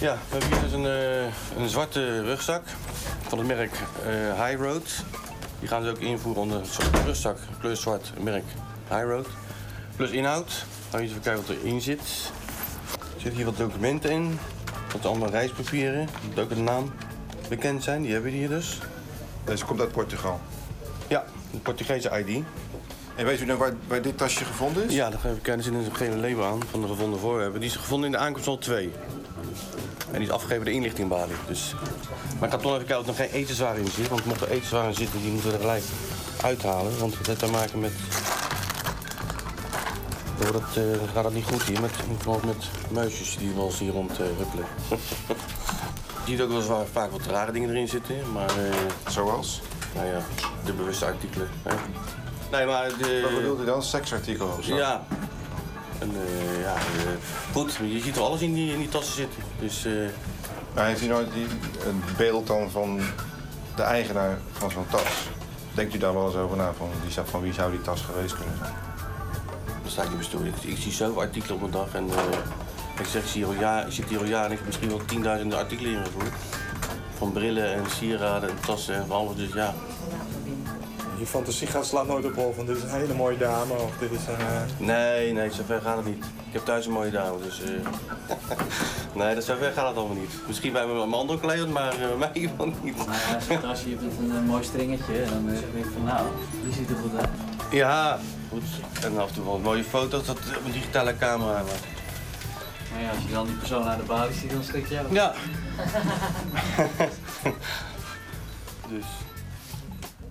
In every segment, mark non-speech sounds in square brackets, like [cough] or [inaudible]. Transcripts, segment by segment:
Ja, we hebben hier dus een, eh, een zwarte rugzak van het merk eh, High Road. Die gaan ze ook invoeren onder een soort rugzak, plus zwart merk High Road. Plus inhoud. Gaan we eens even kijken wat erin zit. Er zitten hier wat documenten in. Zijn allemaal reispapieren. Dat ook een naam bekend zijn. Die hebben we hier dus. Deze komt uit Portugal. Ja, de Portugese ID. En weet u nou waar, waar dit tasje gevonden is? Ja, daar kijken. Er zit een gele label aan van de gevonden voorwerpen. Die is gevonden in de aankomst al 2. En die is afgegeven de inlichtingbalie. Dus... Maar ik ga toch even kijken of er nog geen etenswaren in zit. Want mocht er etenswaren in zitten, die moeten we er gelijk uithalen. Want het heeft te maken met... Wordt het, eh, gaat het niet goed hier, met, met muisjes die wel eens hier rond eh, huppelen. [laughs] Je ziet ook wel eens waar vaak wat rare dingen erin zitten. Maar, eh, Zoals? nou ja, de bewuste artikelen. Hè. Nee, maar de... Wat bedoelt u dan? Seksartikelen of zo? Ja. En, eh, ja, eh, goed, je ziet er alles in die, in die tassen zitten. Dus eh, Maar heeft u nooit die, een beeld dan van de eigenaar van zo'n tas? Denkt u daar wel eens over na? Van, wie zou- van wie zou die tas geweest kunnen zijn? dan sta ik in. Ik, ik zie zoveel artikelen op een dag. En ik zeg, ik, zie hier al jaar, ik zit hier al jaren en ik heb misschien wel tienduizenden artikelen ingevoerd. Van brillen en sieraden en tassen en van alles. Dus ja, Je fantasie gaat slaat nooit op hol van dit is een hele mooie dame of dit is een... eh, nee, nee, zover gaat het niet. Ik heb thuis een mooie dame, dus... eh, [laughs] nee, dat zover gaat het allemaal niet. Misschien bij mijn andere collega's, maar eh, bij mij iemand niet. Nou ja, zo'n tasje heeft een, een mooi stringetje. En dan denk ik van nou, die ziet er goed uit. Ja, goed. En af en toe wel mooie foto's dat op een digitale camera. Maar... Maar ja, als je dan die persoon aan de balie ziet, dan schrik je ook. Ja. [laughs] [laughs] dus...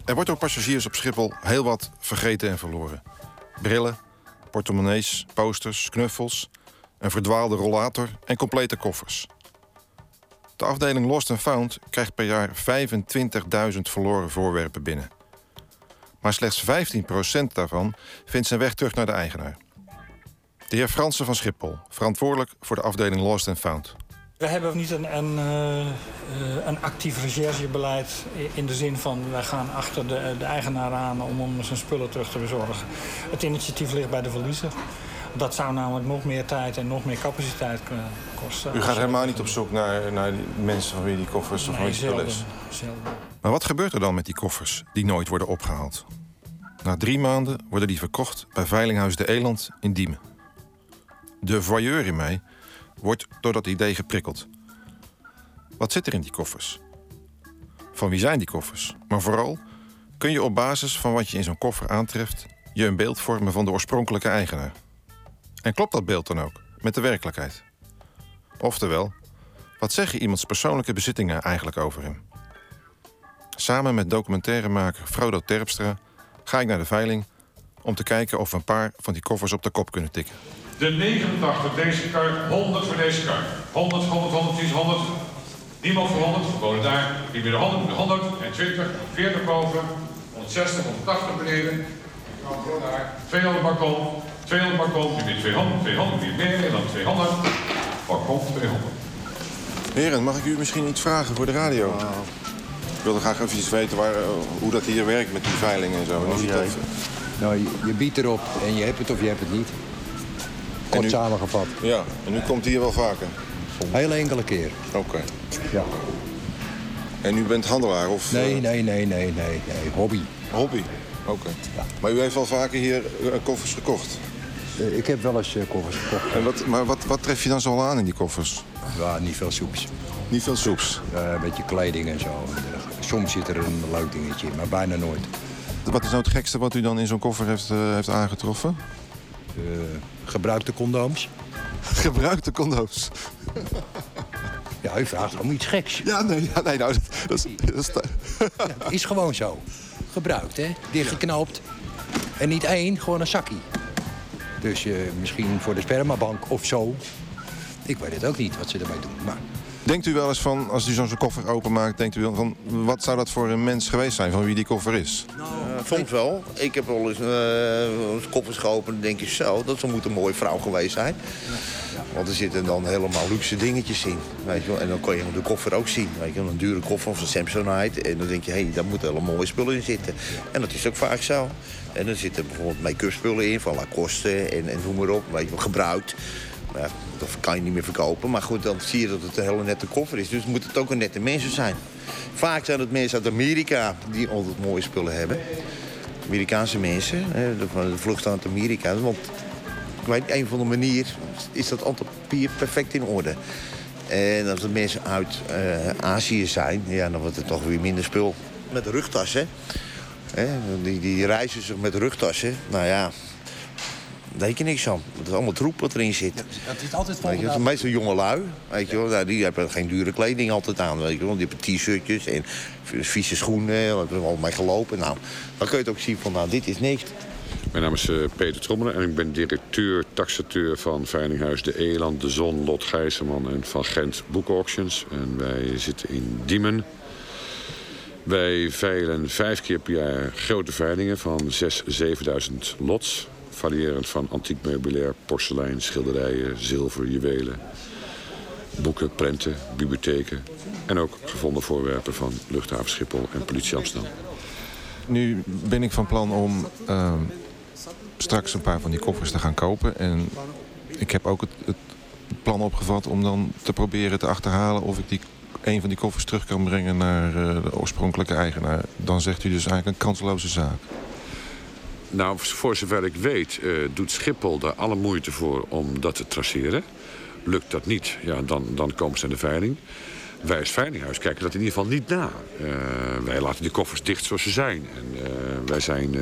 Er wordt door passagiers op Schiphol heel wat vergeten en verloren. Brillen, portemonnees, posters, knuffels, een verdwaalde rollator en complete koffers. De afdeling Lost and Found krijgt per jaar 25.000 verloren voorwerpen binnen. Maar slechts 15% daarvan vindt zijn weg terug naar de eigenaar. De heer Fransen van Schiphol, verantwoordelijk voor de afdeling Lost and Found. We hebben niet een, een, eh, eh, een actief recherchebeleid in de zin van wij gaan achter de, de eigenaar aan om hem zijn spullen terug te bezorgen. Het initiatief ligt bij de verliezer. Dat zou namelijk nog meer tijd en nog meer capaciteit kunnen kosten. U gaat helemaal niet op zoek naar, naar die mensen van wie die koffers of van Nee, wie spullen is. zelden. Maar wat gebeurt er dan met die koffers die nooit worden opgehaald? Na drie maanden worden die verkocht bij Veilinghuis de Eland in Diemen. De voyeur in mij wordt door dat idee geprikkeld. Wat zit er in die koffers? Van wie zijn die koffers? Maar vooral, kun je op basis van wat je in zo'n koffer aantreft... je een beeld vormen van de oorspronkelijke eigenaar? En klopt dat beeld dan ook met de werkelijkheid? Oftewel, wat zeggen iemands persoonlijke bezittingen eigenlijk over hem? Samen met documentairemaker Frodo Terpstra ga ik naar de veiling om te kijken of we een paar van die koffers op de kop kunnen tikken. De 89, deze kar, 100 voor deze kar. 100, 100, 100, is 100. Niemand voor 100, we wonen daar. Ben de 100, de 100 en 20, 40 boven, 160, 180 beneden. Gewoon daar. 200 balkon, 200 balkon, nu weer 200, 200, weer meer en dan 200. Balkon 200. Heren, mag ik u misschien iets vragen voor de radio? Ik wilde graag even weten waar, eh, hoe dat hier werkt met die veiling en zo. En hoe ziet dat- Nou, je, je biedt erop en je hebt het of je hebt het niet. Kort nu- samengevat. Ja, en u komt hier wel vaker. Hele enkele keer. Oké. Ja. En u bent handelaar of Nee, eh, nee, nee, nee, nee, nee. Hobby. hobby? Oké. Maar u heeft wel vaker hier eh, koffers gekocht. Eh, Ik heb wel eens koffers gekocht. En wat, maar wat, wat tref je dan zo aan in die koffers? Ja, niet veel soeps. Niet veel soeps. Een beetje kleding en zo. Soms zit er een leuk dingetje in, maar bijna nooit. Wat is nou het gekste wat u dan in zo'n koffer heeft, eh, heeft aangetroffen? Eh, gebruikte condooms. [laughs] Gebruikte condooms. [laughs] Ja, u vraagt om iets geks. Ja, nee, ja, nee nou, dat, dat is, dat is- Ja, het is gewoon zo. Gebruikt, hè? Dichtgeknoopt. En niet één, gewoon een zakje. Dus eh, misschien voor de spermabank of zo. Ik weet het ook niet wat ze ermee doen. Maar Denkt u wel eens van, als u zo'n koffer openmaakt, denkt u wel van, wat zou dat voor een mens geweest zijn van wie die koffer is? Eh, soms wel. Ik heb wel eens uh, koffers geopend en denk je zo, dat moet een mooie vrouw geweest zijn. Want er zitten dan helemaal luxe dingetjes in. Weet je wel. En dan kan je de koffer ook zien. Weet je wel. Een dure koffer van Samsonite. En dan denk je, hé, hey, daar moeten hele mooie spullen in zitten. En dat is ook vaak zo. En er zitten bijvoorbeeld make-up spullen in van Lacoste en, en noem maar op. Weet je wel, gebruikt. Ja, dat kan je niet meer verkopen. Maar goed, dan zie je dat het een hele nette koffer is. Dus moet het ook een nette mensen zijn. Vaak zijn het mensen uit Amerika die altijd mooie spullen hebben. Amerikaanse mensen, hè, de, van de vlucht uit Amerika. Want weet, een van de manier is dat altijd papier perfect in orde. En als het mensen uit eh, Azië zijn, ja, dan wordt het toch weer minder spul. Met rugtassen. Hè, die, die reizen zich met rugtassen. Nou ja, daar denk je niks aan. Het is allemaal troep wat erin zit. Het is altijd Weet je, het zijn meestal jonge lui. Weet je wel. Nou, die hebben geen dure kleding altijd aan. Weet je wel. Die hebben t-shirtjes en vieze schoenen. Daar hebben we al mee gelopen. Nou, dan kun je het ook zien van, nou, dit is niks. Mijn naam is eh, Peter Trommelen en ik ben directeur, taxateur van Veilinghuis De Eland, De Zon, Lot Gijserman en van Gent Boek Auctions. En wij zitten in Diemen. Wij veilen vijf keer per jaar grote veilingen van 6.000, 7.000 lots. Variërend van antiek meubilair, porselein, schilderijen, zilver, juwelen. Boeken, prenten, bibliotheken. En ook gevonden voorwerpen van luchthaven Schiphol en politie. Nu ben ik van plan om ehm, straks een paar van die koffers te gaan kopen. En ik heb ook het, het plan opgevat om dan te proberen te achterhalen of ik die, een van die koffers terug kan brengen naar eh, de oorspronkelijke eigenaar. Dan zegt u dus eigenlijk een kansloze zaak. Nou, voor zover ik weet, eh, doet Schiphol daar alle moeite voor om dat te traceren. Lukt dat niet, ja, dan, dan komen ze aan de veiling. Wij als veilinghuis kijken dat in ieder geval niet na. Eh, wij laten die koffers dicht zoals ze zijn. En eh, wij zijn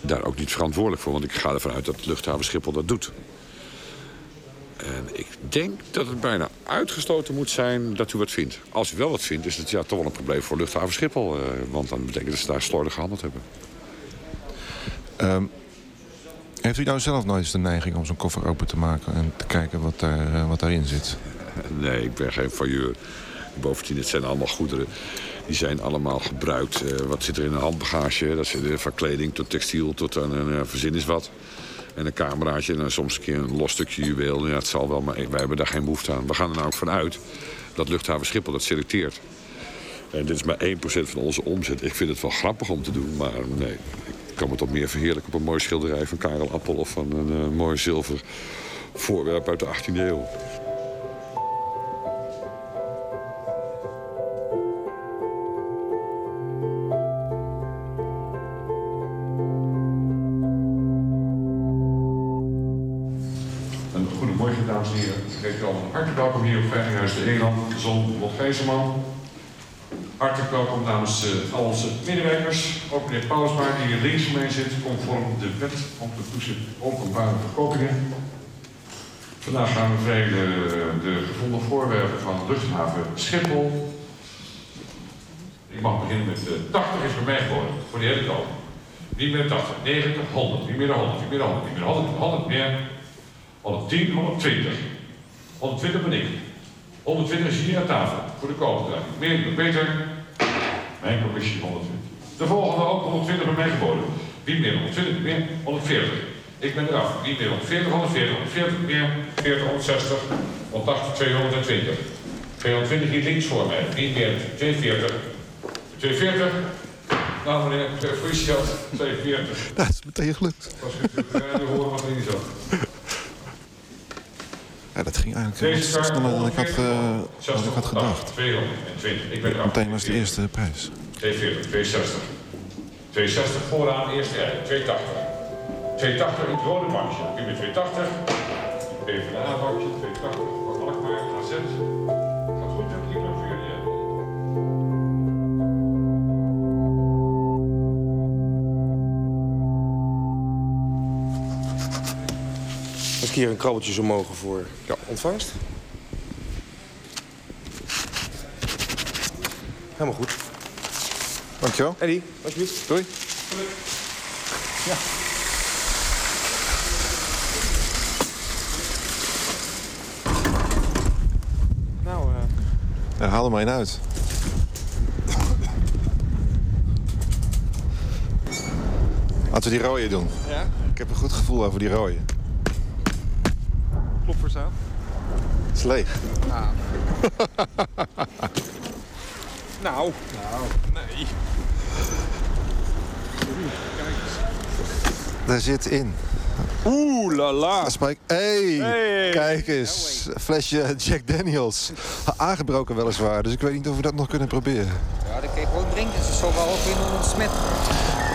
daar ook niet verantwoordelijk voor. Want ik ga ervan uit dat luchthaven Schiphol dat doet. En ik denk dat het bijna uitgesloten moet zijn dat u wat vindt. Als u wel wat vindt, is het ja, toch wel een probleem voor luchthaven Schiphol. want dan betekent dat ze daar slordig gehandeld hebben. Ehm, heeft u nou zelf nooit eens de neiging om zo'n koffer open te maken en te kijken wat, daar, eh, wat daarin zit? Nee, ik ben geen failleur. Bovendien, het zijn allemaal goederen. Die zijn allemaal gebruikt. Eh, wat zit er in een handbagage? Dat zit van kleding tot textiel tot aan een uh, verzin is wat. En een cameraatje en dan soms een keer een los stukje juweel. Ja, het zal wel, maar wij hebben daar geen behoefte aan. We gaan er nou ook vanuit dat luchthaven Schiphol dat selecteert. En dit is maar 1% van onze omzet. Ik vind het wel grappig om te doen, maar nee. Kan me toch meer verheerlijken op een mooi schilderij van Karel Appel... of van een eh, mooi zilver voorwerp uit de 18e eeuw. Een goedemorgen, dames en heren. Ik heet u allemaal hartelijk welkom hier op Veilinghuis de Eland, Zon, Lot Gijzerman. Hartelijk welkom namens eh, al onze medewerkers. Ook meneer Paulusma, die hier links van mij zit, conform de wet om te toetsen openbare verkopingen. Vandaag gaan we veilen eh, de gevonden voorwerpen van luchthaven Schiphol. Ik mag beginnen met eh, 80 is bij mij geworden, voor de hele kant. Niet meer 80, 90, 100, niet meer de 100, niet meer de 100, niet meer de 100, 100 meer. 110, 120. 120 ben ik. 120 is hier aan tafel voor de koopbedrag. Meer dan Peter. Mijn commissie 120. De volgende ook 120 bij mij geboden. Wie meer? 120 meer? 140. Ik ben eraf. Wie meer? 140, 140, 140 meer? 40, 160, 180, 220. 220 hier links voor mij. Wie meer? 240. 240. Nou meneer, voor jezelf 240. Dat is meteen gelukt. Als u nu horen wat erin zat. Ja, dat ging eigenlijk wat sneller dan ik had, eh, dan ik had 60, gedacht. 220. Ik ben. Meteen was de eerste prijs. 240, 260. 260 vooraan, eerste rij. 280. 280 in het rode bankje. Ik ben 280. PvdA-bankje, 280. Van Alkmaar, AZ. Eens een keer een krabbeltjes omhoog voor Ja. ontvangst. Helemaal goed. Dankjewel. Eddie, alsjeblieft. Doei. Nou, eh, Ja, haal er maar een uit. Laten we die rode doen. ja, Ik heb een goed gevoel over die rode. Voor staan. Het is leeg. Nou. [laughs] Nou. Nee. Daar zit in Oeh la la. Spike. Hey, Hey. kijk eens. Flesje Jack Daniels. Aangebroken weliswaar, dus ik weet niet of we dat nog kunnen proberen. Ja, dat kun je gewoon drinken. Ze zal wel ook weer ontsmetten.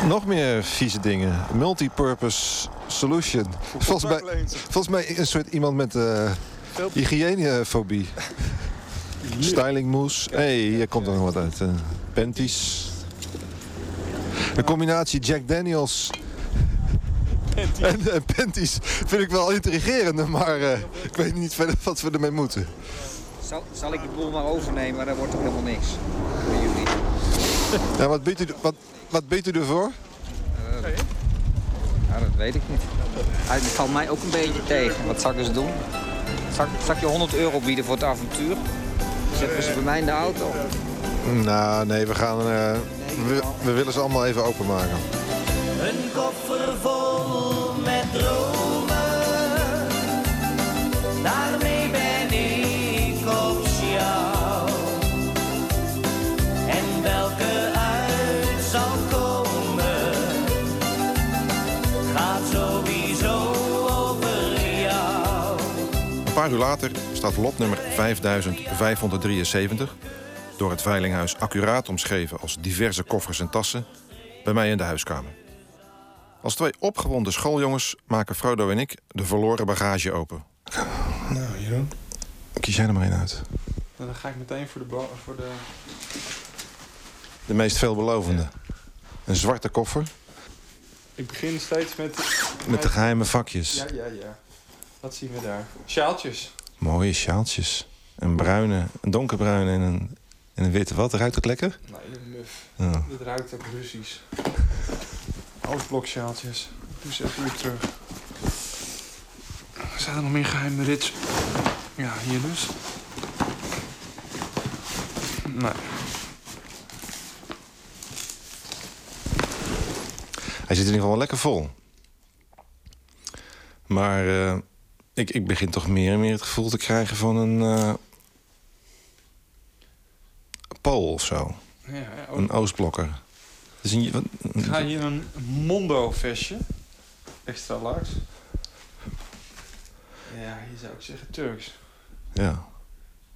Nog meer vieze dingen. Multipurpose solution. Volgens mij, volgens mij een soort iemand met eh hygiënefobie. [laughs] Styling mousse. Hé, hey, hier komt er nog wat uit. eh panties. Een combinatie Jack Daniels en, en panties vind ik wel intrigerend, maar eh, ik weet niet verder wat we ermee moeten. Zal, zal ik de boel maar overnemen, maar dan wordt er helemaal niks. Voor jullie. Ja, wat biedt u, wat, wat biedt u ervoor? Ja, dat weet ik niet. Hij valt mij ook een beetje tegen. Wat zal ik doen? Zal, ik- zal ik je 100 euro bieden voor het avontuur? Zetten ze bij mij in de auto? Nou, nee, we gaan. eh, we, we willen ze allemaal even openmaken. Een koffer vol paar uur later staat lot nummer 5573, door het Veilinghuis accuraat omschreven als diverse koffers en tassen, bij mij in de huiskamer. Als twee opgewonden schooljongens maken Frodo en ik de verloren bagage open. Nou, Jeroen. Kies jij er maar één uit. Nou, dan ga ik meteen voor de... Voor de... De meest veelbelovende. Een zwarte koffer Ik begin steeds met... met de geheime vakjes. Ja, ja, ja. Wat zien we daar? Sjaaltjes. Mooie sjaaltjes. Een bruine, een donkerbruine en een, en een witte. Wat? Ruikt het lekker? Nee, een muf. Ja. Dit ruikt ook Russisch. [laughs] Oostblok-sjaaltjes. Doe ze even weer terug. Zijn er nog meer geheime rits? Ja, hier dus. Nee. Hij zit in ieder geval wel lekker vol. Maar eh, ik, ik begin toch meer en meer het gevoel te krijgen van een eh Pool of zo. Ja, ja, ook. Een Oostblokker. Dus een, wat- Ik ga hier een Mondo-vestje. Extra large. Ja, hier zou ik zeggen Turks. ja,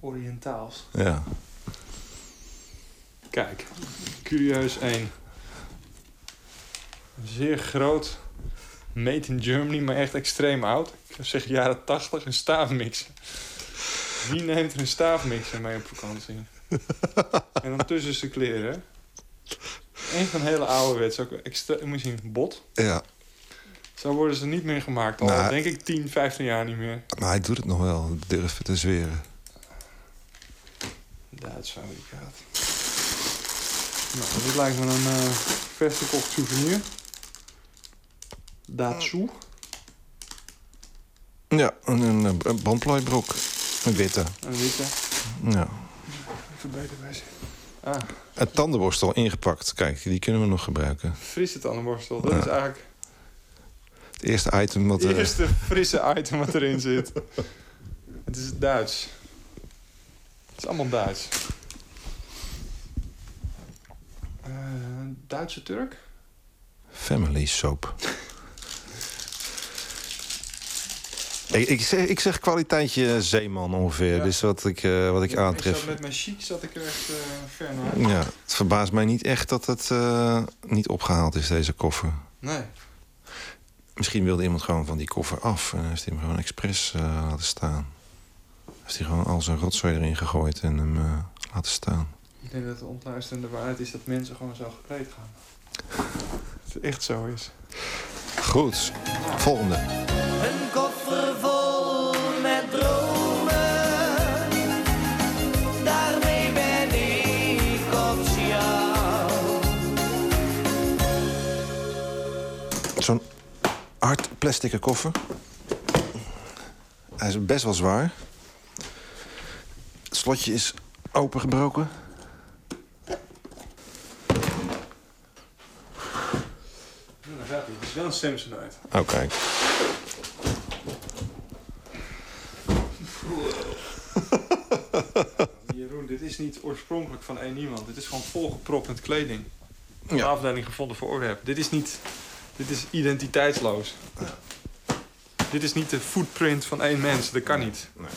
Oriëntaals. ja. Kijk, curieus 1. Een zeer groot, made in Germany, maar echt extreem oud. [laughs] Ik zeggen jaren 80, een staafmixer. Wie neemt er een staafmixer mee op vakantie? [laughs] en dan tussen zijn kleren. Een van hele ouderwets, ook extra, moet je zien, bot. ja. Zo worden ze niet meer gemaakt. Al Nou, denk ik 10, 15 jaar niet meer. Maar hij doet het nog wel, durf te zweren. Duits fabrikaat. Nou, dit lijkt me een vers gekocht souvenir. Datsu. Ja, een, een, een bandplooibroek. Een witte. Een witte. Ja. Even beter bij zich. Ah, Een tandenborstel ingepakt. Kijk, die kunnen we nog gebruiken. frisse tandenborstel. Dat Ja. is eigenlijk Het eerste item wat... het eh, eerste frisse item wat erin zit. Het is Duits. Het is allemaal Duits. Eh, Duitse Turk? Family soap. Ik, ik, zeg, ik zeg kwaliteitje zeeman ongeveer. Ja. Is wat ik, eh, wat ik aantref. zat met mijn chic zat ik er echt eh, ver naar. Ja, het verbaast mij niet echt dat het eh, niet opgehaald is, deze koffer. Nee. Misschien wilde iemand gewoon van die koffer af en heeft hij hem gewoon expres eh, laten staan. Heeft hij gewoon al zijn rotzooi erin gegooid en hem eh, laten staan. Ik denk dat de ontluisterende waarheid is dat mensen gewoon zo gekleed gaan. [laughs] Dat het echt zo is. Goed, volgende. Zo'n hard plastic koffer. Hij is best wel zwaar. Het slotje is opengebroken. daar gaat hij. Het is wel een Samsonite. Oh, kijk. [laughs] Jeroen, dit is niet oorspronkelijk van één iemand. Dit is gewoon volgepropt met kleding. Een Ja. afdeling gevonden voor oorwerp. Dit is niet... Dit is identiteitsloos. Dit is niet de footprint van één mens. Dat kan niet. Nee.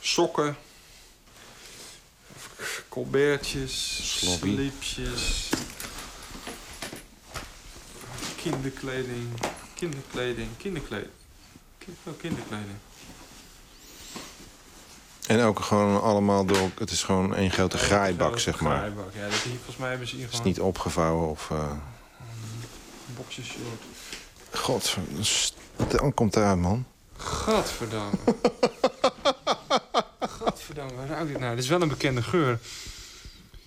Sokken. Colbertjes. Sloppy. Slipjes. Kinderkleding. Kinderkleding. Kinderkleding. Kind- oh, kinderkleding. En ook gewoon allemaal door... Het is gewoon één grote graaibak, zeg maar. graaibak. Ja, dat hier, volgens mij hebben ze hier Het is niet opgevouwen of... eh boxershort. God, dan komt eruit, man. Gadverdamme. [laughs] Gadverdamme, waar ruikt dit nou? Dit is wel een bekende geur.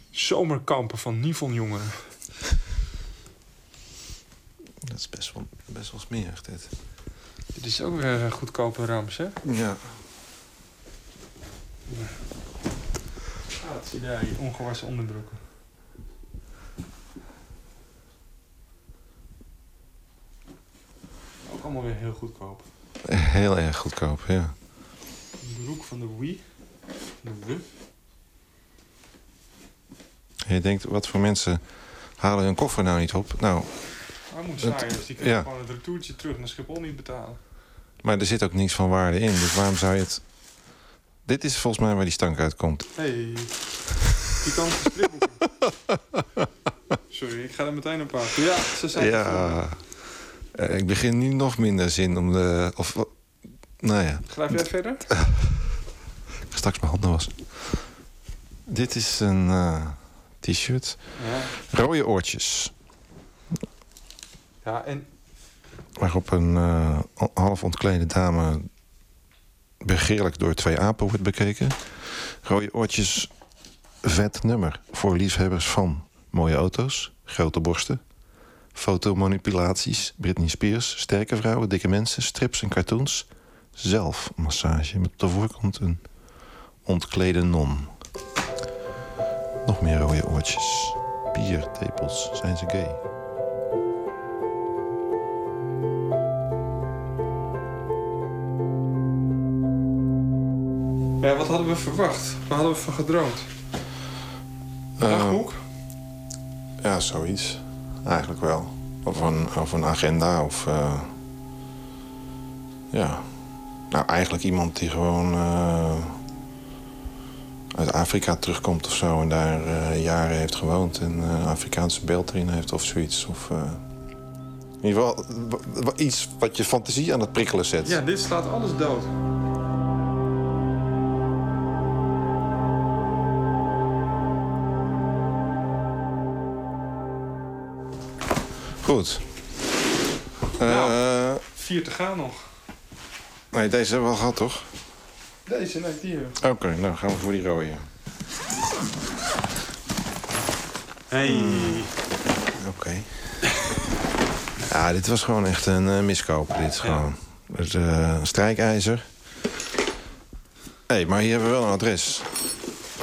Zomerkampen van Nivon jongeren. Dat is best wel, best wel smerig, dit. Dit is ook weer een goedkope rams, hè? Ja. Ah, zie je daar, die ongewassen onderbroeken. Ook allemaal weer heel goedkoop. Heel erg goedkoop, ja. Een broek van de Wii. De Wii. Je denkt, wat voor mensen halen hun koffer nou niet op? Nou, Armoede Het- saaiers, die kunnen ja. gewoon het retourtje terug naar Schiphol niet betalen. maar er zit ook niks van waarde in. Dus waarom zou je het... Dit is volgens mij waar die stank uitkomt. Hey, van stripboeken. Sorry, ik ga er meteen op pakken. Ja, ze zijn. Ja. Eh, ik begin nu nog minder zin om de... Of, nou ja, Grijp jij verder? [laughs] ik ga straks mijn handen wassen. Dit is een eh, t-shirt. Ja. Rode oortjes. Ja, en Waarop een eh, half ontklede dame begeerlijk door twee apen wordt bekeken. Rode oortjes, vet nummer voor liefhebbers van mooie auto's, grote borsten, fotomanipulaties, Britney Spears, sterke vrouwen, dikke mensen, strips en cartoons, zelfmassage met op de voorkant een ontklede non. Nog meer rode oortjes, biertepels, zijn ze gay? Ja, wat hadden we verwacht? Wat hadden we van gedroomd? Eh, Dagboek? Ja, zoiets. Eigenlijk wel. Of een, of een agenda of... eh, ja. Nou, eigenlijk iemand die gewoon... eh, uit Afrika terugkomt of zo... en daar eh, jaren heeft gewoond... en eh Afrikaanse beeld erin heeft of zoiets. Of, in ieder geval iets wat je fantasie aan het prikkelen zet. Ja, dit slaat alles dood. Goed. Nou. Eh, Vier te gaan nog. nee, deze hebben we al gehad, toch? Deze, nee, die. Oké, nou gaan we voor die rode. Hey. Oké. [laughs] Ja, dit was gewoon echt een uh, miskoop. Dit gewoon. Het, eh, strijkijzer. Hé, hey, maar hier hebben we wel een adres.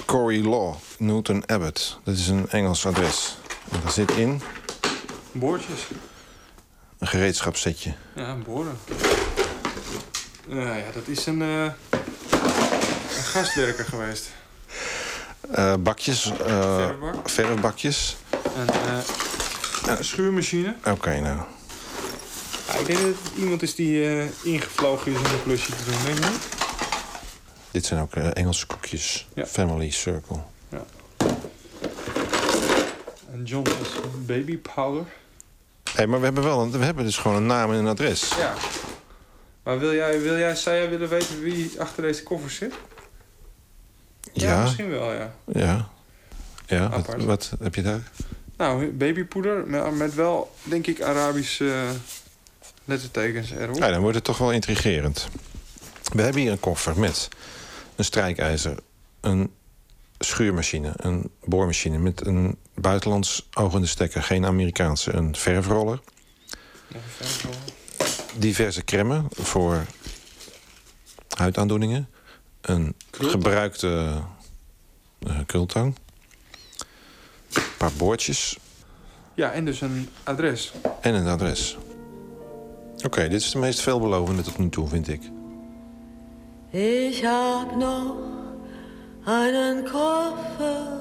Corey Law, Newton Abbott. Dat is een Engels adres. En daar zit in Boordjes. een gereedschapssetje. Ja, boren. Nou ja, dat is een, eh, een gastwerker geweest. Eh, bakjes. eh, Verfbak? verfbakjes. Een, eh, een schuurmachine. Oké, nou. Ja, ik denk dat het iemand is die ingevlogen is om een klusje te doen, denk je? Dit zijn ook Engelse koekjes. Ja. Family Circle. En Johnson's baby powder. Hé, hey, maar we hebben wel een, we hebben dus gewoon een naam en een adres. Ja. Maar wil jij, wil jij, zou jij willen weten wie achter deze koffer zit? Ja. misschien wel, ja. Ja. Ja, wat, wat heb je daar? Nou, babypoeder met, met wel, denk ik, Arabische eh, lettertekens erop. Ja, dan wordt het toch wel intrigerend. We hebben hier een koffer met een strijkijzer, een schuurmachine, een boormachine met een buitenlands ogende stekker, geen Amerikaanse, een verfroller, Nog een diverse crèmen voor huidaandoeningen, een Krultang. gebruikte eh krultang, een paar boordjes Ja, en dus een adres. en een adres. Oké, dit is de meest veelbelovende tot nu toe, vind ik. Ich hab noch einen Koffer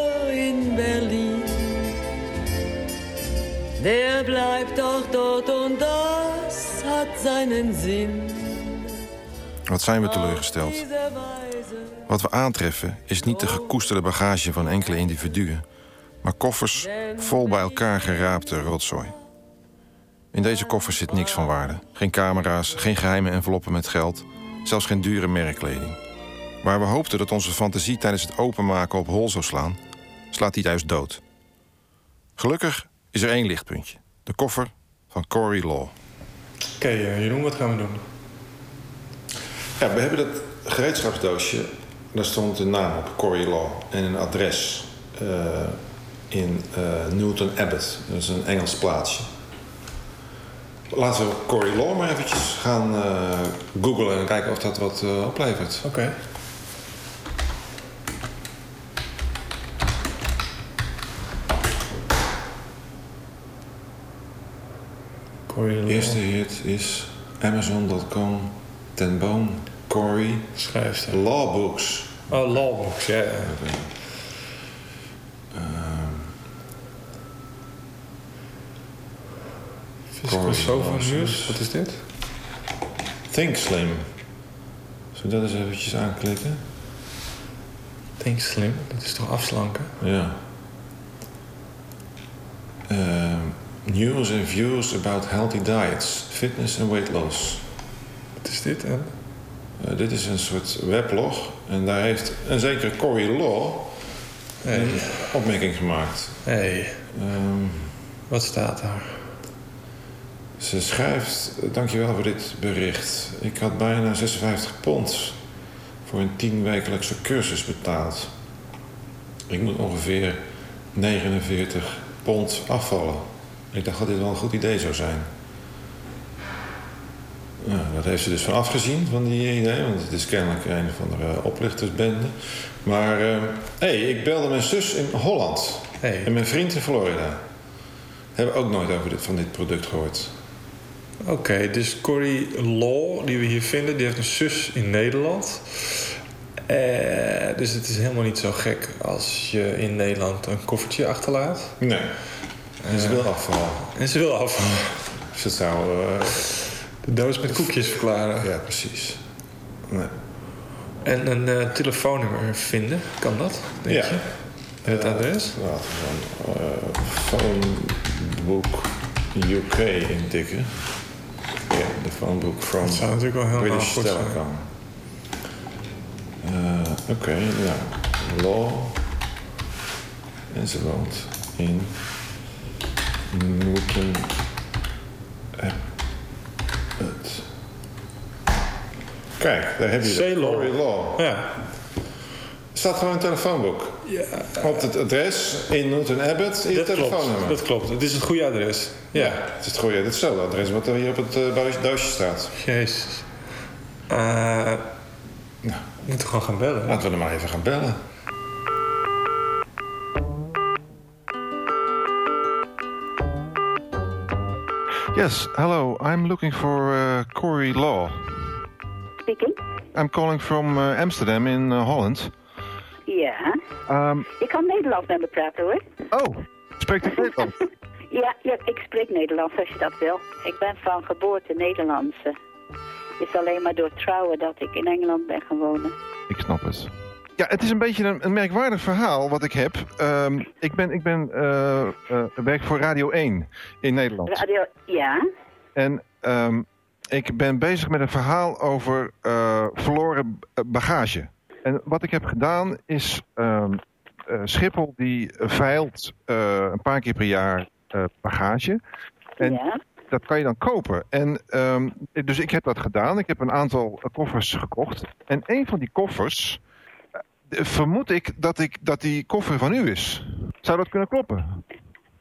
Der bleibt doch dort und das hat seinen Sinn. Wat zijn we teleurgesteld. Wat we aantreffen is niet de gekoesterde bagage van enkele individuen, maar koffers vol bij elkaar geraapte rotzooi. In deze koffers zit niks van waarde. Geen camera's, geen geheime enveloppen met geld, zelfs geen dure merkkleding. Waar we hoopten dat onze fantasie tijdens het openmaken op hol zou slaan, slaat die juist dood. Gelukkig is er één lichtpuntje: de koffer van Cory Law. Oké, eh, Jeroen, wat gaan we doen? Ja, we hebben dat gereedschapsdoosje. Daar stond een naam op, Cory Law. En een adres eh, in eh, Newton Abbot. Dat is een Engels plaatsje. Laten we Cory Law maar eventjes gaan eh googlen en kijken of dat wat eh, oplevert. Oké. De eerste hit is Amazon.com, ten boom, Cory, schrijfster. Lawbooks. Oh, lawbooks, ja. ja. Ehm, Physical Sofa. News, wat is dit? Think Slim. Zullen we dat eens eventjes aanklikken? Think Slim, dat is toch afslanken? Ja. Ehm, news and views about healthy diets, fitness and weight loss. Wat is dit? En? Eh, dit is een soort weblog en daar heeft een zekere Cory Law een opmerking gemaakt. Hey. Ehm, Wat staat daar? Ze schrijft, dankjewel voor dit bericht. Ik had bijna 56 pond voor een tienwekelijkse cursus betaald. Ik moet ongeveer 49 pond afvallen. Ik dacht dat dit wel een goed idee zou zijn. Nou, dat heeft ze dus van afgezien, van die idee. Want het is kennelijk een of andere oplichtersbende. Maar, hé, hey, ik belde mijn zus in Holland. En mijn vriend in Florida. Hebben ook nooit over dit, van dit product gehoord. Oké, dus Cory Law, die we hier vinden, die heeft een zus in Nederland. Eh, dus het is helemaal niet zo gek als je in Nederland een koffertje achterlaat. Nee. En ze Eh, wil afvallen. En ze wil. Dus [laughs] dat zou... eh, De doos met koekjes verklaren. Ja, precies. Nee. En een eh, telefoonnummer vinden, kan dat? Denk Ja. je? En het adres? Laten we dan phonebook UK intikken. Ja, de phonebook from Dat zou natuurlijk wel heel British goed. Telecom. Oké, nou, Law. En ze woont in Newton Abbot. Kijk, daar heb je. Cory Law. Ja. Er staat gewoon een telefoonboek. Ja. Op het adres in Newton Abbot in je Dat klopt, telefoonnummer. dat klopt. Het is het goede adres. Ja. Het is het goede, hetzelfde adres wat er hier op het eh, doosje- staat. Jezus. Eh we moeten gewoon gaan bellen. Laten we hem maar even gaan bellen. Yes, hello. I'm looking for uh, Corey Law. Speaking. I'm calling from uh, Amsterdam in uh, Holland. Ja. Um, Ik kan Nederlands met me praten hoor. Oh, spreekt u Nederlands? [laughs] Ja, ja, ik spreek Nederlands als je dat wil. Ik ben van geboorte Nederlandse. Het is alleen maar door trouwen dat ik in Engeland ben gaan wonen. Ik snap het. Ja, het is een beetje een, een merkwaardig verhaal wat ik heb. Ehm, ik ben, ik ben eh, eh, werk voor Radio 1 in Nederland. Radio, ja. En ehm, ik ben bezig met een verhaal over eh, verloren bagage. En wat ik heb gedaan is... ehm, eh, Schiphol die veilt een paar keer per jaar bagage. En dat kan je dan kopen. En, dus ik heb dat gedaan. Ik heb een aantal koffers gekocht. En een van die koffers... vermoed ik dat, ik dat die koffer van u is. Zou dat kunnen kloppen?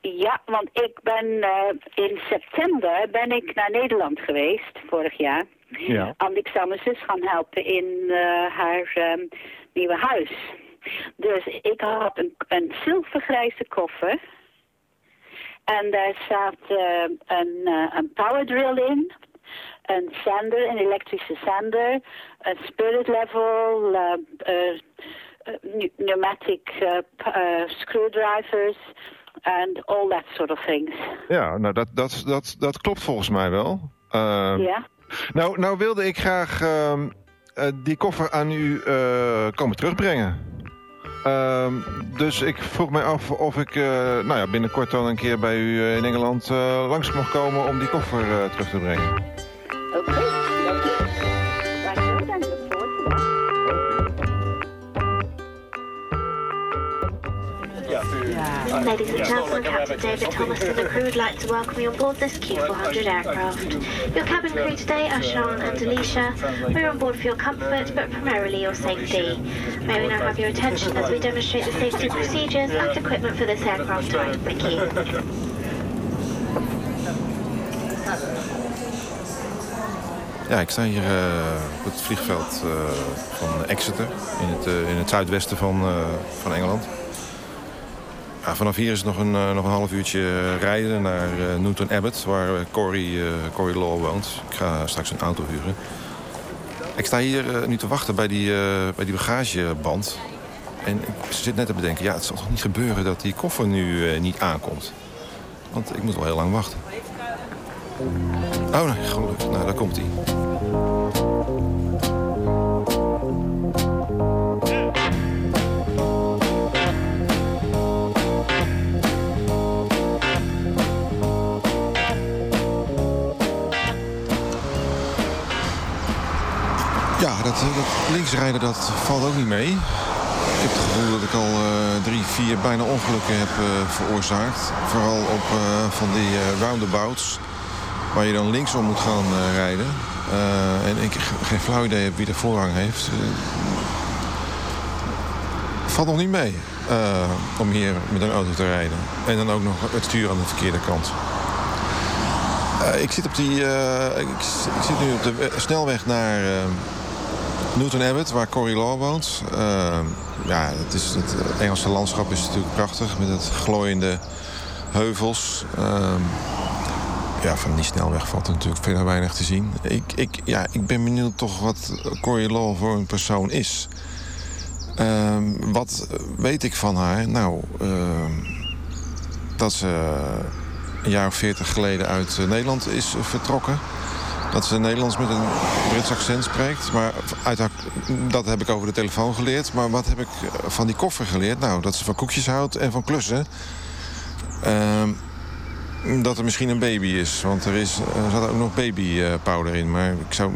Ja, want ik ben eh, in september ben ik naar Nederland geweest, vorig jaar. Ja. Annick zou mijn zus gaan helpen in eh, haar ehm, nieuwe huis. Dus ik had een, een zilvergrijze koffer. En daar staat eh, een, een power drill in. Een sander, een elektrische sander. Een spirit level. pneu- pneumatic p- eh, screwdrivers. And all that sort of things. Ja, nou dat, dat, dat, dat klopt volgens mij wel. Ehm, Ja? nou, nou wilde ik graag ehm, eh, die koffer aan u eh, komen terugbrengen. Ehm, dus ik vroeg mij af of ik eh, nou ja, binnenkort dan een keer bij u in Engeland langs mag komen om die koffer terug te brengen. Ladies and gentlemen, Captain David Thomas and the crew would like to welcome you on board this Q400 aircraft. Your cabin crew today are Sean and Alicia. We're on board for your comfort, but primarily your safety. May we now have your attention as we demonstrate the safety procedures and equipment for this aircraft type. Thank you. Ja, ik sta hier eh, op het vliegveld eh, van Exeter in het, eh, in het zuidwesten van, van Engeland. Vanaf hier is het nog een, eh, nog een half uurtje rijden naar eh, Newton Abbot, waar eh, eh, Corey Law woont. Ik ga straks een auto huren. Ik sta hier eh, nu te wachten bij die, eh, bij die bagageband. En ik zit net te bedenken, ja, het zal toch niet gebeuren dat die koffer nu eh, niet aankomt. Want ik moet wel heel lang wachten. Oh nee, gelukkig. Nou, daar komt hij. Dat, eh, dat valt ook niet mee. Ik heb het gevoel dat ik al eh, drie, vier bijna ongelukken heb eh, veroorzaakt. Vooral op eh, van die roundabouts waar je dan linksom moet gaan rijden. En ik ge- geen flauw idee heb wie de voorrang heeft. Valt nog niet mee om hier met een auto te rijden. En dan ook nog het stuur aan de verkeerde kant. Ik, zit op die, ik, ik zit nu op de we- snelweg naar Newton Abbot, waar Corey Law woont. Eh, ja, het, is, het Engelse landschap is natuurlijk prachtig met het glooiende heuvels. Ehm, ja, van die snelweg valt er natuurlijk verder weinig te zien. Ik, ik, ja, ik ben benieuwd toch wat Corey Law voor een persoon is. Ehm, wat weet ik van haar? Nou, ehm, dat ze een jaar of veertig geleden uit eh, Nederland is vertrokken. Dat ze Nederlands met een Brits accent spreekt. Maar uit dat heb ik over de telefoon geleerd. Maar wat heb ik eh, van die koffer geleerd? Nou, dat ze van koekjes houdt en van klussen. Ehm, dat er misschien een baby is. Want er, is, er zat ook nog babypowder in. Maar ik zou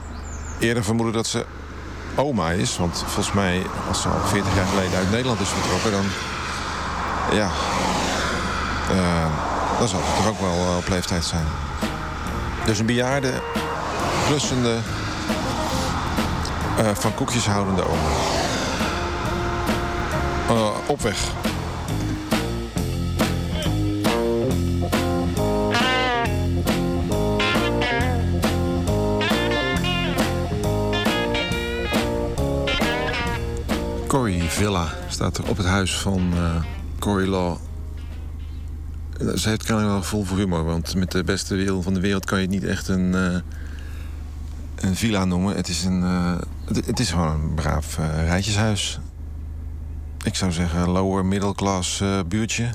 eerder vermoeden dat ze oma is. Want volgens mij, als ze al 40 jaar geleden uit Nederland is vertrokken... dan, ja, eh, dan zal ze toch ook wel eh, op leeftijd zijn. Dus een bejaarde, klussende, eh, van koekjes houdende oma. Eh, op weg. Corrie Villa staat er op het huis van eh Corrie Law. Ze heeft kennelijk wel gevoel voor humor, want met de beste wil van de wereld kan je niet echt een, een villa noemen. Het is, een, eh, het, is gewoon een braaf eh, rijtjeshuis. Ik zou zeggen lower middle class eh, buurtje.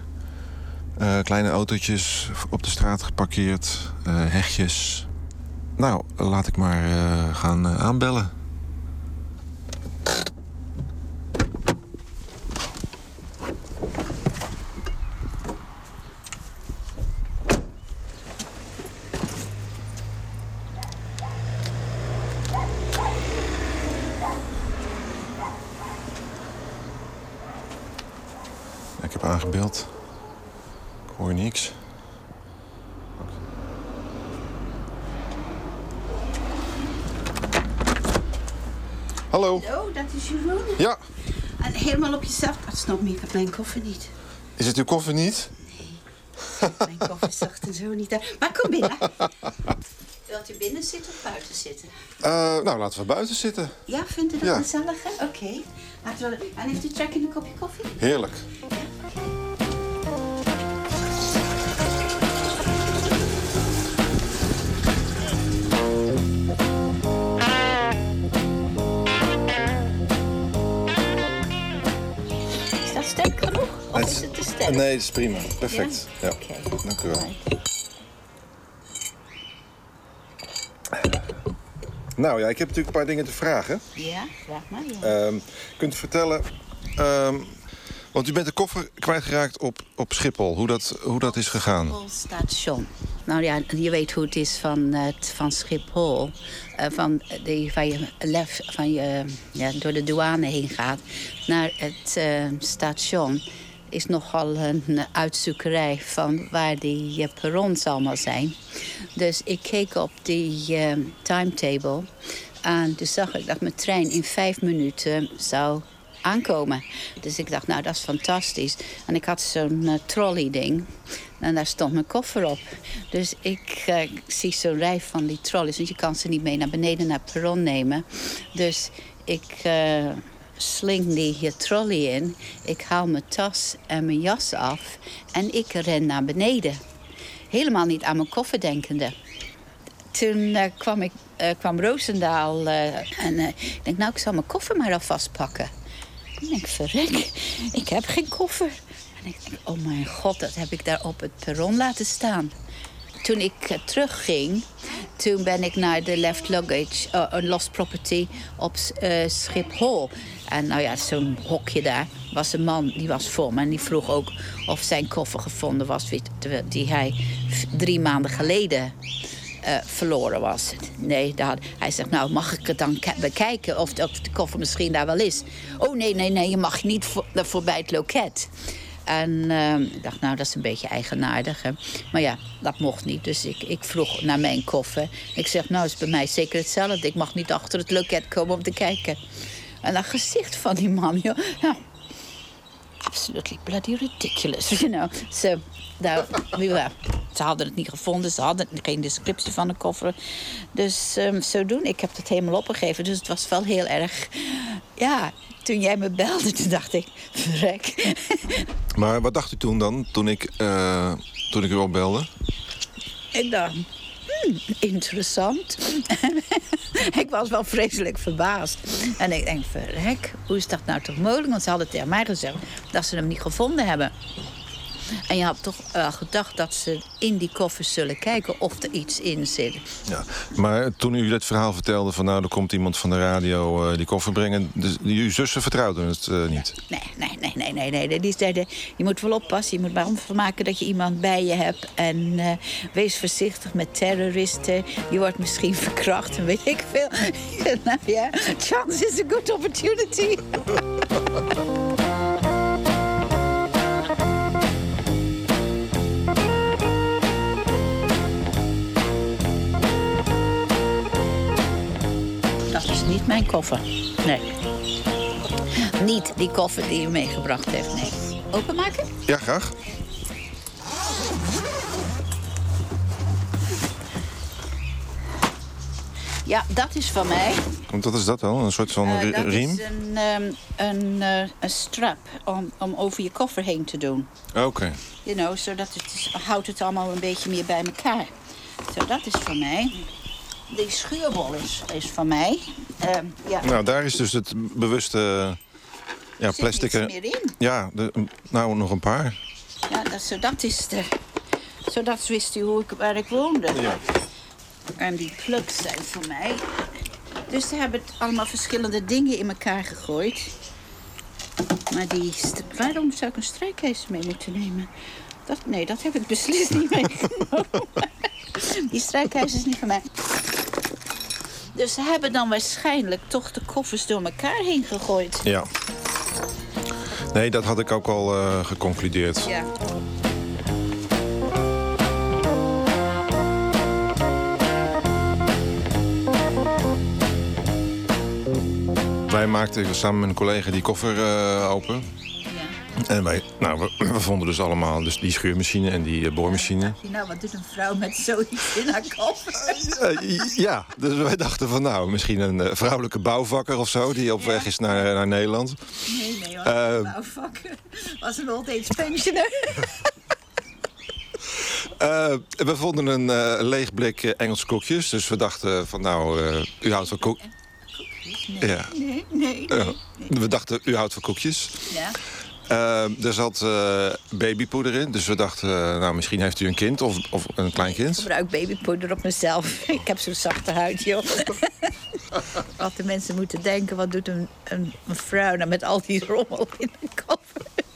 Kleine autootjes op de straat geparkeerd, hegjes. Nou, laat ik maar gaan aanbellen. Ik heb aangebeld. Ik hoor niks. Hallo. Hallo, dat is Jeroen. Ja. En helemaal op jezelf. Dat snap ik, ik heb mijn koffer niet. Is het uw koffer niet? Mijn koffer zag er zo niet uit. Maar kom binnen. Wilt u binnen zitten of buiten zitten? Eh, nou, laten we buiten zitten. Ja, vindt u dat Ja. gezelliger? Oké. We... En heeft u trek in een kopje koffie? Heerlijk. Genoeg? Of is het te sterk? Nee, dat is prima. Perfect. Ja, Oké. dank u wel. Nou ja, ik heb natuurlijk een paar dingen te vragen. Ja, vraag maar. Ja. Ehm, kunt u vertellen... ehm, want u bent de koffer kwijtgeraakt op, op Schiphol. Hoe dat, hoe dat is gegaan. Schiphol station. Nou ja, je weet hoe het is van, eh, het- van Schiphol. Eh, van, die, van je, lef, van je ja, door de douane heen gaat naar het eh, station. Is nogal een uitzoekerij van waar die eh, perrons allemaal zijn. Dus ik keek op die eh, timetable. En toen zag ik dat mijn trein in vijf minuten zou aankomen. Dus ik dacht, nou, dat is fantastisch. En ik had zo'n eh, trolley-ding. En daar stond mijn koffer op. Dus ik eh, zie zo'n rij van die trolleys. Want je kan ze niet mee naar beneden naar het perron nemen. Dus ik eh, sling die eh, trolley in. Ik haal mijn tas en mijn jas af. En ik ren naar beneden. Helemaal niet aan mijn koffer denkende toen eh, kwam, ik, eh, kwam Roosendaal eh, en ik denk, nou, ik zal mijn koffer maar alvast pakken. Ik denk, verrek, ik heb geen koffer. En ik denk, oh mijn god, dat heb ik daar op het perron laten staan. Toen ik terugging, toen ben ik naar de left luggage, eh, een lost property op eh, Schiphol. En nou ja, zo'n hokje daar was een man, die was voor me. En die vroeg ook of zijn koffer gevonden was, die- hij drie maanden geleden eh, verloren was. Nee, hij zegt, nou mag ik het dan ke- bekijken of de, of de koffer misschien daar wel is. Oh nee, nee, nee, je mag niet voor, voorbij het loket. En ehm, ik dacht, nou, dat is een beetje eigenaardig. Hè? Maar ja, dat mocht niet. Dus ik, ik vroeg naar mijn koffer. Ik zeg, nou, is bij mij zeker hetzelfde. Ik mag niet achter het loket komen om te kijken. En dat gezicht van die man, joh. Nou, absolutely bloody ridiculous, [laughs] you know. So, nou, ze hadden het niet gevonden. Ze hadden geen descriptie van de koffer. Dus ehm zodoende, ik heb het helemaal opgegeven. Dus het was wel heel erg... Ja, toen jij me belde, toen dacht ik... Verrek. [laughs] Maar wat dacht u toen dan, toen ik, eh, toen ik u opbelde? Ik dacht, hmm, interessant. [laughs] ik was wel vreselijk verbaasd. En ik denk, verrek, hoe is dat nou toch mogelijk? Want ze hadden tegen mij gezegd dat ze hem niet gevonden hebben. En je had toch eh, gedacht dat ze in die koffers zullen kijken of er iets in zit. Ja. Maar toen u dat verhaal vertelde van nou, er komt iemand van de radio eh, die koffer brengen. Dus, uw zussen vertrouwden het eh, niet. Nee, nee, nee, nee, nee, nee. Die zeiden, je moet wel oppassen. Je moet maar maken dat je iemand bij je hebt. En wees voorzichtig met terroristen. Je wordt misschien [laughs] verkracht en weet ik veel. nou [laughs] ja, chance is a good opportunity. [laughs] mijn koffer. Nee. Niet die koffer die u meegebracht heeft, nee. Openmaken? Ja, graag. Ja, dat is van mij. Want wat is dat wel? Een soort van Eh, ri- dat riem? is een, ehm, een, eh, een strap om, om over je koffer heen te doen. Oké. You know, zodat het houdt het allemaal een beetje meer bij elkaar. Zo, dat is van mij. Die schuurbol is, is van mij. Ehm, ja. Nou, daar is dus het bewuste ja, plastic. niets eh, meer in. Ja, de, nou nog een paar. Ja, dat, zo, dat is de... Zodat wist u hoe ik, waar ik woonde. Ja. En die plugs zijn voor mij. Dus ze hebben allemaal verschillende dingen in elkaar gegooid. Maar die... Waarom zou ik een strijkijzer mee moeten nemen? Dat, nee, dat heb ik beslist niet meegenomen. [laughs] Die strijkijzer is niet van mij. Dus ze hebben dan waarschijnlijk toch de koffers door elkaar heen gegooid. Ja. Nee, dat had ik ook al eh, geconcludeerd. Ja. Wij maakten samen met een collega die koffer eh, open. En wij, nou, we, [clears throat] we vonden dus allemaal dus die schuurmachine en die eh, boormachine. Nou, wat doet een vrouw met zoiets in haar koffer? Eh, ja, dus wij dachten van nou, misschien een eh, vrouwelijke bouwvakker of zo... die op weg is naar, naar Nederland. Nee, nee hoor. Eh, bouwvakker. Was een old age pensioner. Eh, we vonden een eh, leeg blik eh, Engelse koekjes. Dus we dachten van nou, eh, u houdt van koek... Ja. Nee, nee, Ja. nee. We dachten, u houdt van koekjes. Ja. Eh, er zat eh, babypoeder in, dus we dachten, eh, nou, misschien heeft u een kind of, of een klein Ik gebruik babypoeder op mezelf. [laughs] Ik heb zo'n zachte huid, joh. [laughs] Wat de mensen moeten denken, wat doet een, een, een vrouw nou met al die rommel in de koffer? [laughs]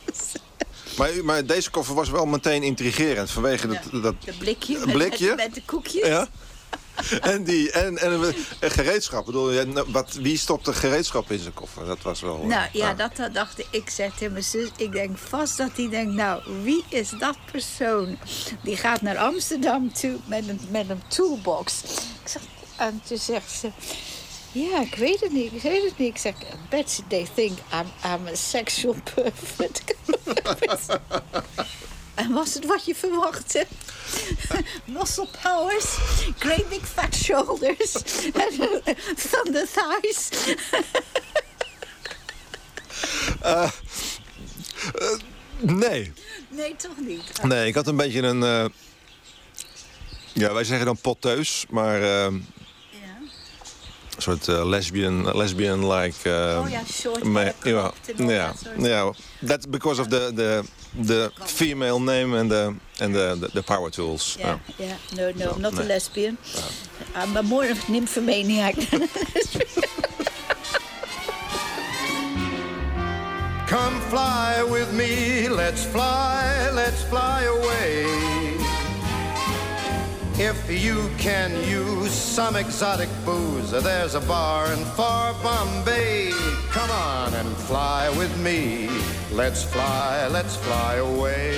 Maar, maar deze koffer was wel meteen intrigerend vanwege dat, dat Dat blikje, Een met- blikje? Met, met de koekjes. Ja. [laughs] En, die, en, en, en gereedschap. Bedoel, nou, wat, wie stopte gereedschap in zijn koffer? Dat was wel... Nou ja, nou. dat, dat dacht ik. Ik zeg tegen mijn zus, ik denk vast dat hij denkt... nou, wie is dat persoon? Die gaat naar Amsterdam toe met een, met een toolbox. Ik zeg, en toen zegt ze... Ja, ik weet het niet, ik weet het niet. Ik zeg, Betsy, they think I'm, I'm a sexual pervert. [laughs] [laughs] en was het wat je verwachtte? [laughs] Muscle powers, great big fat shoulders, [laughs] thunder thighs. [laughs] Eh, eh, nee. Nee, toch niet? Nee, ik had een beetje een... eh, ja, wij zeggen dan potteus, maar... eh, Een soort lesbian, lesbian-like... Oh ja, short ja, ja, soort ja. That's because of the, the, the female name and the, and the, the, the power tools. Yeah, Ja. yeah. No, no, I'm not a nee. lesbian. Oh. I'm a more of a nymphomaniac than a [laughs] Come fly with me, let's fly, let's fly away. If you can use some exotic booze, there's a bar in far Bombay. Come on and fly with me, let's fly, let's fly away.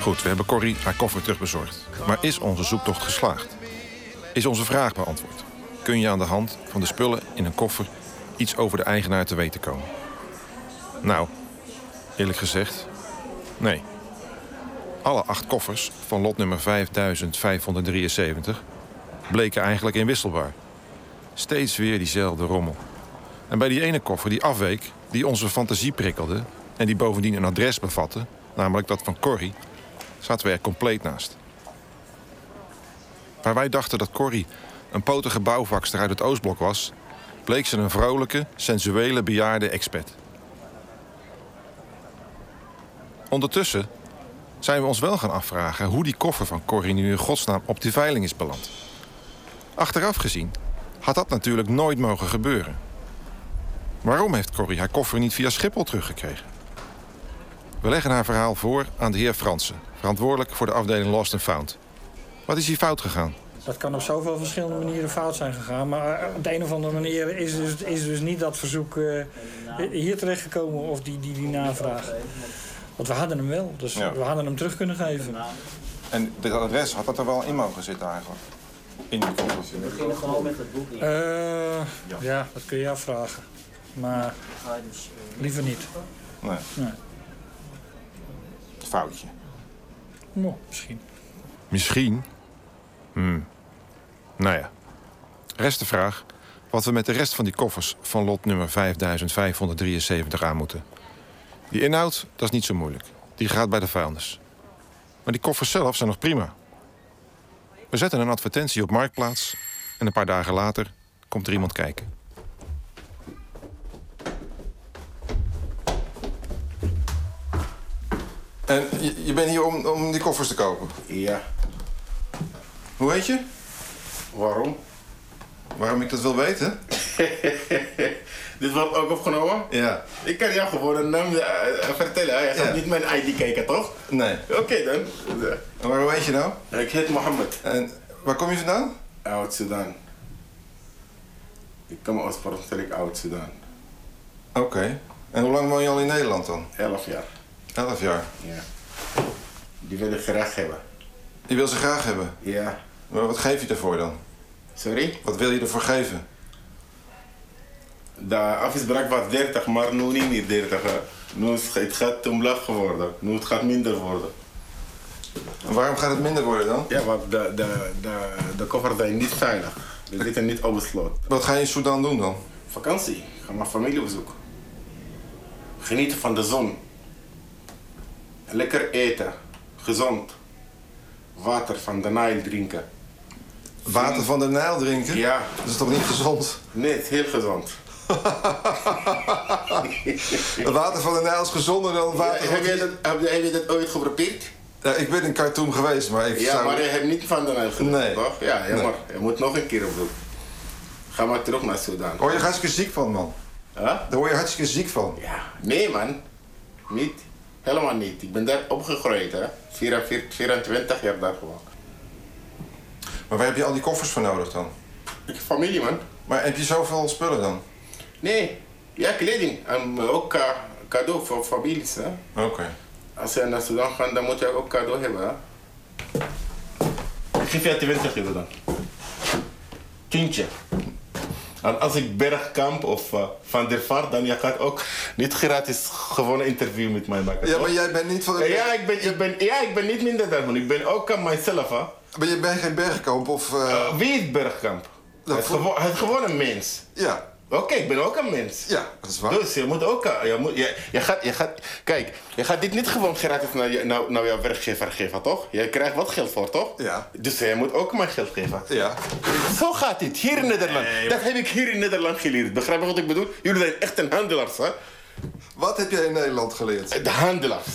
Goed, we hebben Corrie haar koffer terugbezorgd. Maar is onze zoektocht geslaagd? Is onze vraag beantwoord? Kun je aan de hand van de spullen in een koffer iets over de eigenaar te weten komen? Nou, eerlijk gezegd, nee. Alle acht koffers van lot nummer 5573 bleken eigenlijk inwisselbaar. Steeds weer diezelfde rommel. En bij die ene koffer die afweek, die onze fantasie prikkelde... en die bovendien een adres bevatte, namelijk dat van Corrie... zaten we er compleet naast. Waar wij dachten dat Corrie een potige bouwvakster uit het Oostblok was... bleek ze een vrolijke, sensuele, bejaarde expert. Ondertussen zijn we ons wel gaan afvragen... hoe die koffer van Corrie nu in godsnaam op die veiling is beland. Achteraf gezien had dat natuurlijk nooit mogen gebeuren. Waarom heeft Corrie haar koffer niet via Schiphol teruggekregen? We leggen haar verhaal voor aan de heer Fransen... verantwoordelijk voor de afdeling Lost and Found. Wat is hier fout gegaan? Dat kan op zoveel verschillende manieren fout zijn gegaan. Maar eh, op de een of andere manier is dus, is dus niet dat verzoek eh, hier terechtgekomen of die, die, die navraag. Want we hadden hem wel, dus Ja. we hadden hem terug kunnen geven. En dit adres, had dat er wel in mogen zitten eigenlijk? In die koffer? We beginnen gewoon met het boek. Eh, ja, dat kun je afvragen. Maar liever niet. Nee. Nee. Foutje. Nou, misschien. Misschien? Hmm. Nou ja. Rest de vraag wat we met de rest van die koffers van lot nummer 5573 aan moeten. Die inhoud, dat is niet zo moeilijk. Die gaat bij de vuilnis. Maar die koffers zelf zijn nog prima. We zetten een advertentie op Marktplaats... en een paar dagen later komt er iemand kijken. En je, je bent hier om, om die koffers te kopen? Ja. Hoe heet je? Waarom? Waarom ik dat wil weten? [laughs] Dit wordt ook opgenomen? Ja. Ik kan jou gewoon een naam eh, eh, vertellen. Je gaat Ja. niet mijn ID kijken, toch? Nee. Oké dan. En waar heet je nou? Ik heet Mohammed. En waar kom je vandaan? Oud-Sudan. Ik kom oorspronkelijk uit Sudan. Oké. En hoe lang woon je al in Nederland dan? Elf jaar. Elf jaar. Ja. Die wil ik graag hebben. Je wil ze graag hebben? Ja. Maar wat geef je ervoor dan? Sorry? Wat wil je ervoor geven? De afspraak was 30, maar nu niet meer 30. hè. Nu is het gaat omlaag geworden. Nu het gaat minder worden. En waarom gaat het minder worden dan? Ja, want de, de, de, de koffers zijn niet veilig. Die zitten niet op het slot. Wat ga je in Sudan doen dan? Vakantie. Ik ga mijn familie bezoeken. Genieten van de zon. Lekker eten. Gezond. Water van de Nijl drinken. Water van de Nijl drinken? Ja. Dat is toch niet gezond? Nee, het is heel gezond. [laughs] Het water van de Nijl is gezonder dan water Ja, heb, je dat, heb, je- heb je dat ooit geprobeerd? Ja, ik ben in Khartoum geweest, maar ik Ja, zou... maar je hebt niet van de Nijl gedronken, Nee. toch? Ja, Nee. jammer. Je moet nog een keer op doen. Ga maar terug naar Sudan. Word je hartstikke ziek van, man? Huh? Daar word je hartstikke ziek van. Ja. Nee, man. Niet. Helemaal niet. Ik ben daar opgegroeid, hè. 44, 24 jaar daar gewoon. Maar waar heb je al die koffers voor nodig dan? Ik heb familie, man. Maar heb je zoveel spullen dan? Nee. Ja, kleding. En eh, ook ca- cadeau voor families, hè. Oké. Als je naar Sudan gaat, dan moet je ook cadeau hebben, hè. Ik geef je 20 euro dan. Tientje. En als ik Bergkamp of eh, Van der Vaart, dan je gaat ook niet gratis gewoon een interview met mij maken. Ja, toch? maar jij bent niet van de... Ja, ik ben, ik ben, ja, ik ben niet minder daarvan. Ik ben ook aan mijzelf, hè. Maar je bent geen bergkamp of... eh, Uh, wie is Bergkamp? Hij is, gewoon, hij is gewoon een mens. Ja. Oké, ik ben ook een mens. Ja, dat is waar. Dus je moet ook... eh, Je, moet, je, je, gaat, je gaat... Kijk, je gaat dit niet gewoon gratis naar, je, naar, naar jouw werkgever geven, toch? Je krijgt wat geld voor, toch? Ja. Dus je moet ook mij geld geven. Ja. Zo gaat dit, hier in Nederland. Dat heb ik hier in Nederland geleerd. Begrijp je wat ik bedoel? Jullie zijn echt een handelaars, hè? Wat heb jij in Nederland geleerd? De handelaars.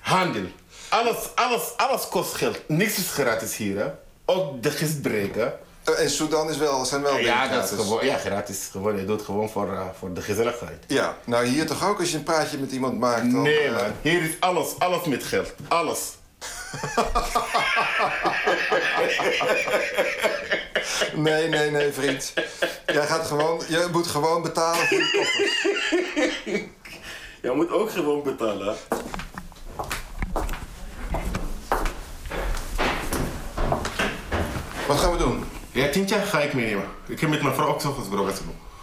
Handel. Alles, alles, alles kost geld. Niks is gratis hier, hè? Ook de gistbreken. Eh, En Sudan is wel, zijn wel Ja, dingen dat is gewoon, ja, gratis. Gewoon, je doet gewoon voor, eh, voor de gezelligheid. Ja, nou hier toch ook als je een praatje met iemand maakt dan... Nee, eh, man. Hier is alles, alles met geld. Alles. [laughs] Nee, nee, nee, vriend. Jij gaat gewoon, je moet gewoon betalen voor die koffers. [laughs] Je moet ook gewoon betalen. Wat gaan we doen? Ja, tientje ga ik meenemen. Ik heb met mijn vrouw ook zo gesproken.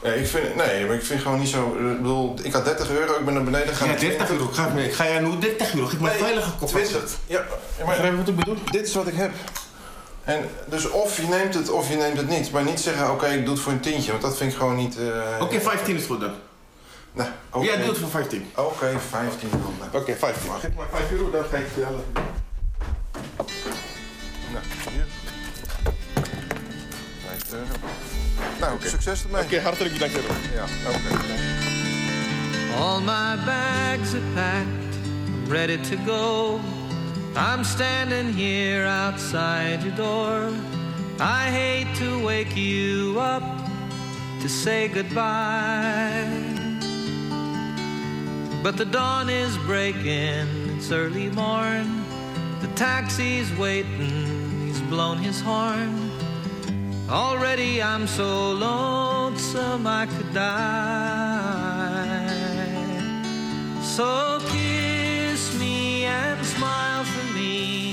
Nee, ik vind, nee, maar ik vind gewoon niet zo... Ik bedoel, ik had 30 euro, ik ben naar beneden gegaan. Ja, 30 euro. Ik ga, ik ga je nu 30 euro. Ik mijn veilige koffer. 20. Ja, ja, maar Begrijp je wat ik bedoel? dit is wat ik heb. En dus of je neemt het of je neemt het niet. Maar niet zeggen, oké, ik doe het voor een tientje. Want dat vind ik gewoon niet... eh, Oké, 15 is goed dan. Nou, oké. Ja, doe het voor 15. Oké, 15 dan. Oké, 15. Geef maar 5 euro, dan ga ik. Nou, 5 euro. Nou, succes ermee. Oké, hartelijk dank. Ja, oké. All my bags are packed, ready to go. I'm standing here outside your door. I hate to wake you up to say goodbye. But the dawn is breaking, it's early morn. The taxi's waiting, he's blown his horn. Already I'm so lonesome I could die. So kiss me and smile for me.